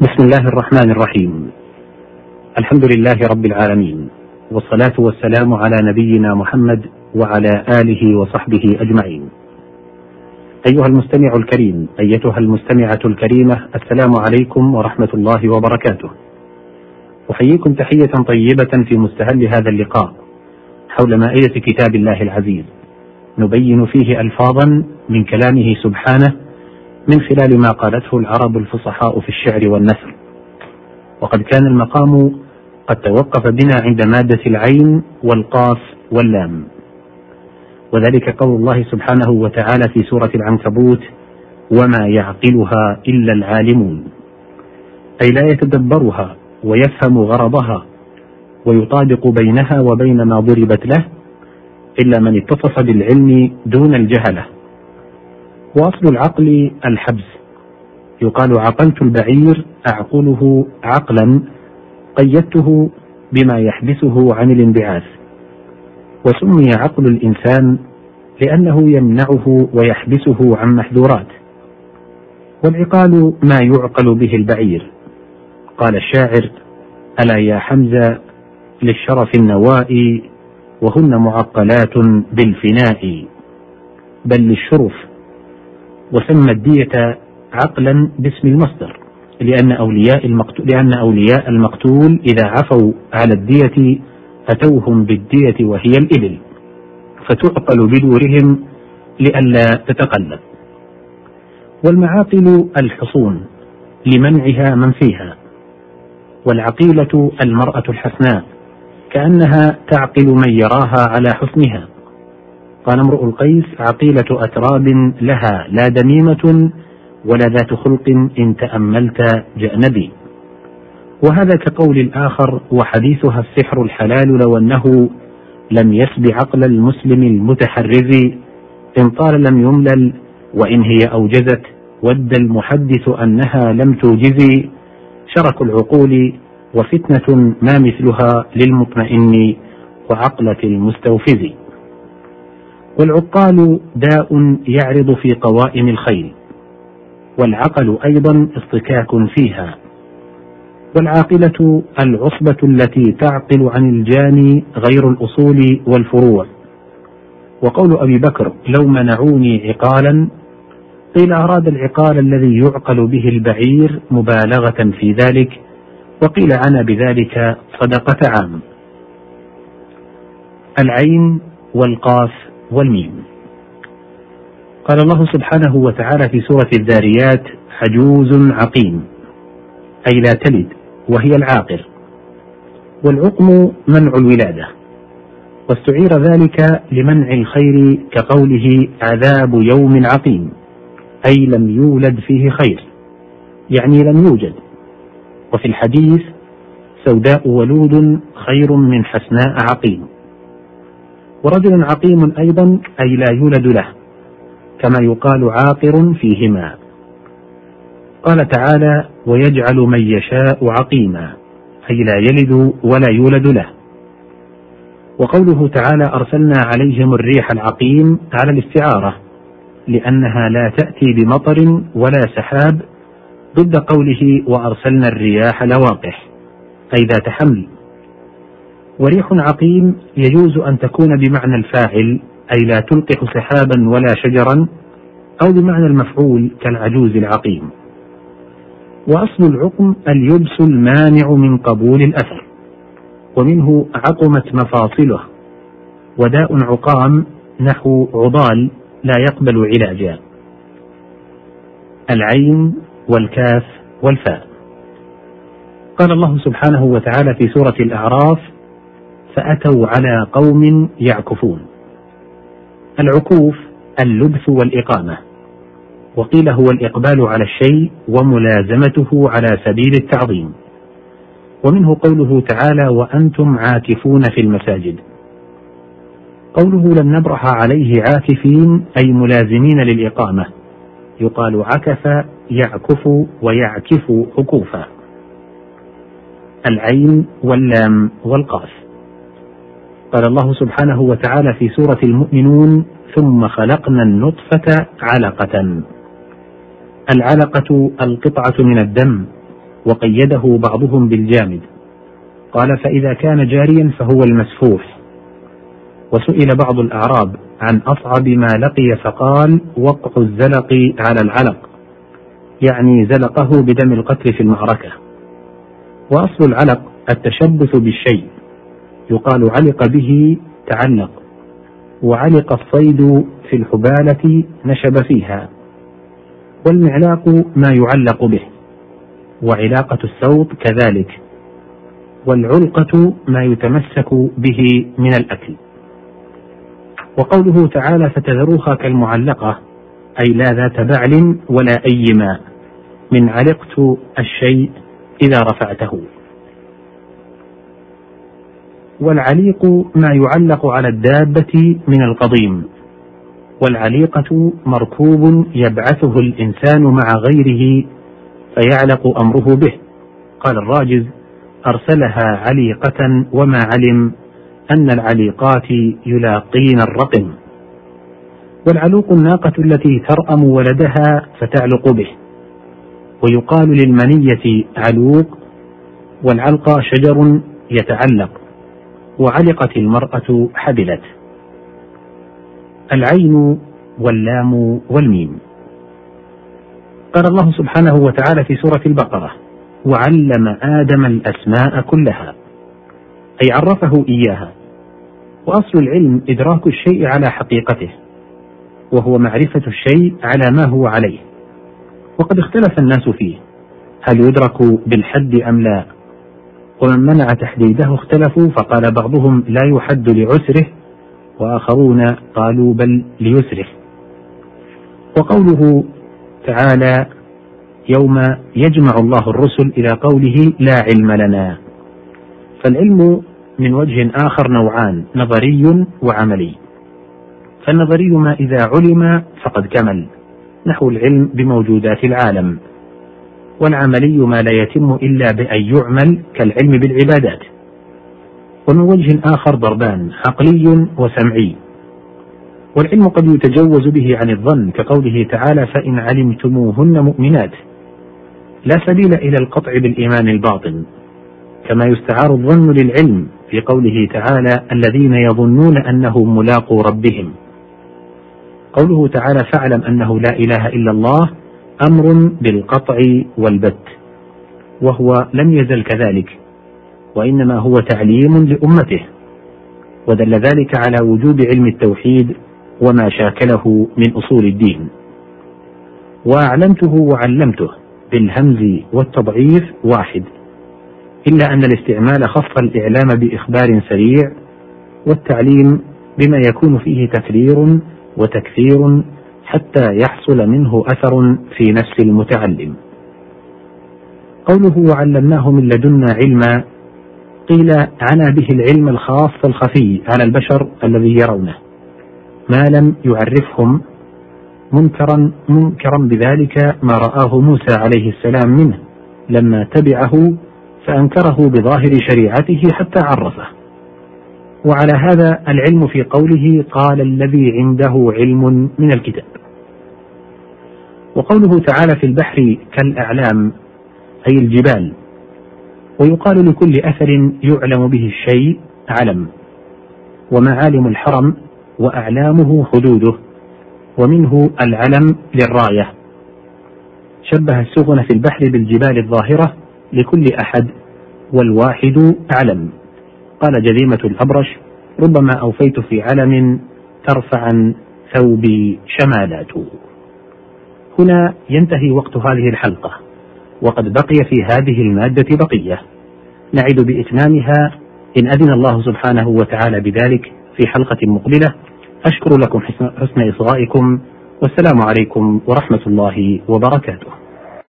بسم الله الرحمن الرحيم. الحمد لله رب العالمين والصلاة والسلام على نبينا محمد وعلى آله وصحبه أجمعين. أيها المستمع الكريم أيتها المستمعة الكريمة السلام عليكم ورحمة الله وبركاته. أحييكم تحية طيبة في مستهل هذا اللقاء حول مائدة كتاب الله العزيز. نبين فيه ألفاظا من كلامه سبحانه من خلال ما قالته العرب الفصحاء في الشعر والنثر. وقد كان المقام قد توقف بنا عند مادة العين والقاف واللام. وذلك قول الله سبحانه وتعالى في سورة العنكبوت وما يعقلها إلا العالمون أي لا يتدبرها ويفهم غرضها ويطابق بينها وبين ما ضربت له إلا من اتصف بالعلم دون الجهلة. وأصل العقل الحبس. يقال عقلت البعير أعقله عقلا قيدته بما يحبسه عن الانبعاث. وسمي عقل الإنسان لأنه يمنعه ويحبسه عن محذورات. والعقال ما يعقل به البعير. قال الشاعر ألا يا حمزة للشرف النوائي وهن معقلات بالفناء. بل للشرف وسمى الدية عقلا باسم المصدر لأن أولياء المقتول لأن أولياء المقتول إذا عفوا على الدية أتوهم بالدية وهي الإبل فتعقل بدورهم لئلا تتقلب. والمعاقل الحصون لمنعها من فيها والعقيلة المرأة الحسناء كأنها تعقل من يراها على حسنها. قال امرؤ القيس عقيلة أتراب لها لا دميمة ولا ذات خلق إن تأملت جأنبي. وهذا كقول الآخر وحديثها السحر الحلال لو أنه لم يسب عقل المسلم المتحرز إن طال لم يملل وإن هي أوجزت ود المحدث أنها لم توجز. شرك العقول وفتنة ما مثلها للمطمئن وعقلة المستوفز. والعقال داء يعرض في قوائم الخيل والعقل أيضا اصطكاك فيها والعاقلة العصبة التي تعقل عن الجاني غير الأصول والفروع. وقول أبي بكر لو منعوني عقالا قيل أراد العقال الذي يعقل به البعير مبالغة في ذلك وقيل عنا بذلك صدقة عام. العين والقاف والميم قال الله سبحانه وتعالى في سورة الذاريات عجوز عقيم. أي لا تلد وهي العاقر والعقم منع الولادة. واستعير ذلك لمنع الخير كقوله عذاب يوم عقيم. أي لم يولد فيه خير. يعني لم يوجد. وفي الحديث سوداء ولود خير من حسناء عقيم. ورجل عقيم أيضا أي لا يولد له كما يقال عاقر فيهما. قال تعالى ويجعل من يشاء عقيما أي لا يلد ولا يولد له. وقوله تعالى أرسلنا عليهم الريح العقيم على الاستعارة لأنها لا تأتي بمطر ولا سحاب ضد قوله وأرسلنا الرياح لواقح أي ذات حمل. وريح عقيم يجوز أن تكون بمعنى الفاعل أي لا تلقح سحابا ولا شجرا أو بمعنى المفعول كالعجوز العقيم. وأصل العقم اليبس المانع من قبول الأثر ومنه عقمت مفاصله وداء عقام نحو عضال لا يقبل علاجا. العين والكاف والفاء. قال الله سبحانه وتعالى في سورة الأعراف فأتوا على قوم يعكفون. العكوف اللبث والإقامة. وقيل هو الإقبال على الشيء وملازمته على سبيل التعظيم. ومنه قوله تعالى وأنتم عاكفون في المساجد قوله لم نبرح عليه عاكفين أي ملازمين للإقامة. يقال عكف يعكف ويعكف عكوفا. العين واللام والقاف. قال الله سبحانه وتعالى في سورة المؤمنون ثم خلقنا النطفة علقة. العلقة القطعة من الدم وقيده بعضهم بالجامد. قال فإذا كان جاريا فهو المسفوح. وسئل بعض الأعراب عن أصعب ما لقي فقال وقع الزلق على العلق. يعني زلقه بدم القتل في المعركة. وأصل العلق التشبث بالشيء. يقال علق به تعلق وعلق الصيد في الحبالة نشب فيها والمعلاق ما يعلق به وعلاقة السوط كذلك والعلقة ما يتمسك به من الأكل. وقوله تعالى فتذروها كالمعلقة أي لا ذات بعل ولا أي ماء من علقت الشيء إذا رفعته. والعليق ما يعلق على الدابة من القضيم. والعليقة مركوب يبعثه الإنسان مع غيره فيعلق أمره به. قال الراجز أرسلها عليقة وما علم أن العليقات يلاقين الرقم. والعلوق الناقة التي ترأم ولدها فتعلق به. ويقال للمنية علوق والعلقى شجر يتعلق. وعلقت المرأة حبلت. العين واللام والميم. قال الله سبحانه وتعالى في سورة البقرة وعلم آدم الأسماء كلها أي عرفه إياها وأصل العلم إدراك الشيء على حقيقته وهو معرفة الشيء على ما هو عليه. وقد اختلف الناس فيه هل يدرك بالحد أم لا؟ ومن منع تحديده اختلفوا فقال بعضهم لا يحد لعسره وآخرون قالوا بل ليسره. وقوله تعالى يوم يجمع الله الرسل إلى قوله لا علم لنا. فالعلم من وجه آخر نوعان نظري وعملي. فالنظري ما إذا علم فقد كمل. نحو العلم بموجودات العالم. والعملي ما لا يتم إلا بأن يعمل كالعلم بالعبادات. ومن وجه آخر ضربان عقلي وسمعي. والعلم قد يتجوز به عن الظن كقوله تعالى فإن علمتموهن مؤمنات. لا سبيل إلى القطع بالإيمان الباطن كما يستعار الظن للعلم في قوله تعالى الذين يظنون أنهم ملاقو ربهم. قوله تعالى فاعلم أنه لا إله إلا الله أمر بالقطع والبت وهو لم يزل كذلك وإنما هو تعليم لأمته ودل ذلك على وجوب علم التوحيد وما شاكله من أصول الدين. وأعلمته وعلمته بالهمز والتضعيف واحد إلا أن الاستعمال خص الإعلام بإخبار سريع والتعليم بما يكون فيه تكرير وتكثير حتى يحصل منه أثر في نفس المتعلم. قوله وعلمناه من لدنا علما قيل عنا به العلم الخاص الخفي على البشر الذي يرونه ما لم يعرفهم منكرا منكرا بذلك ما رآه موسى عليه السلام منه لما تبعه فأنكره بظاهر شريعته حتى عرفه وعلى هذا العلم في قوله قال الذي عنده علم من الكتاب وقوله تعالى في البحر كالأعلام أي الجبال ويقال لكل أثر يعلم به الشيء علم ومعالم الحرم وأعلامه حدوده ومنه العلم للراية. شبه السفن في البحر بالجبال الظاهرة لكل أحد والواحد علم قال جذيمة الأبرش ربما أوفيت في علم ترفعا ثوبي شمالات. هنا ينتهي وقت هذه الحلقة. وقد بقي في هذه المادة بقية. نعد بإتمامها. إن أذن الله سبحانه وتعالى بذلك في حلقة مقبلة أشكر لكم حسن إصغائكم. والسلام عليكم ورحمة الله وبركاته.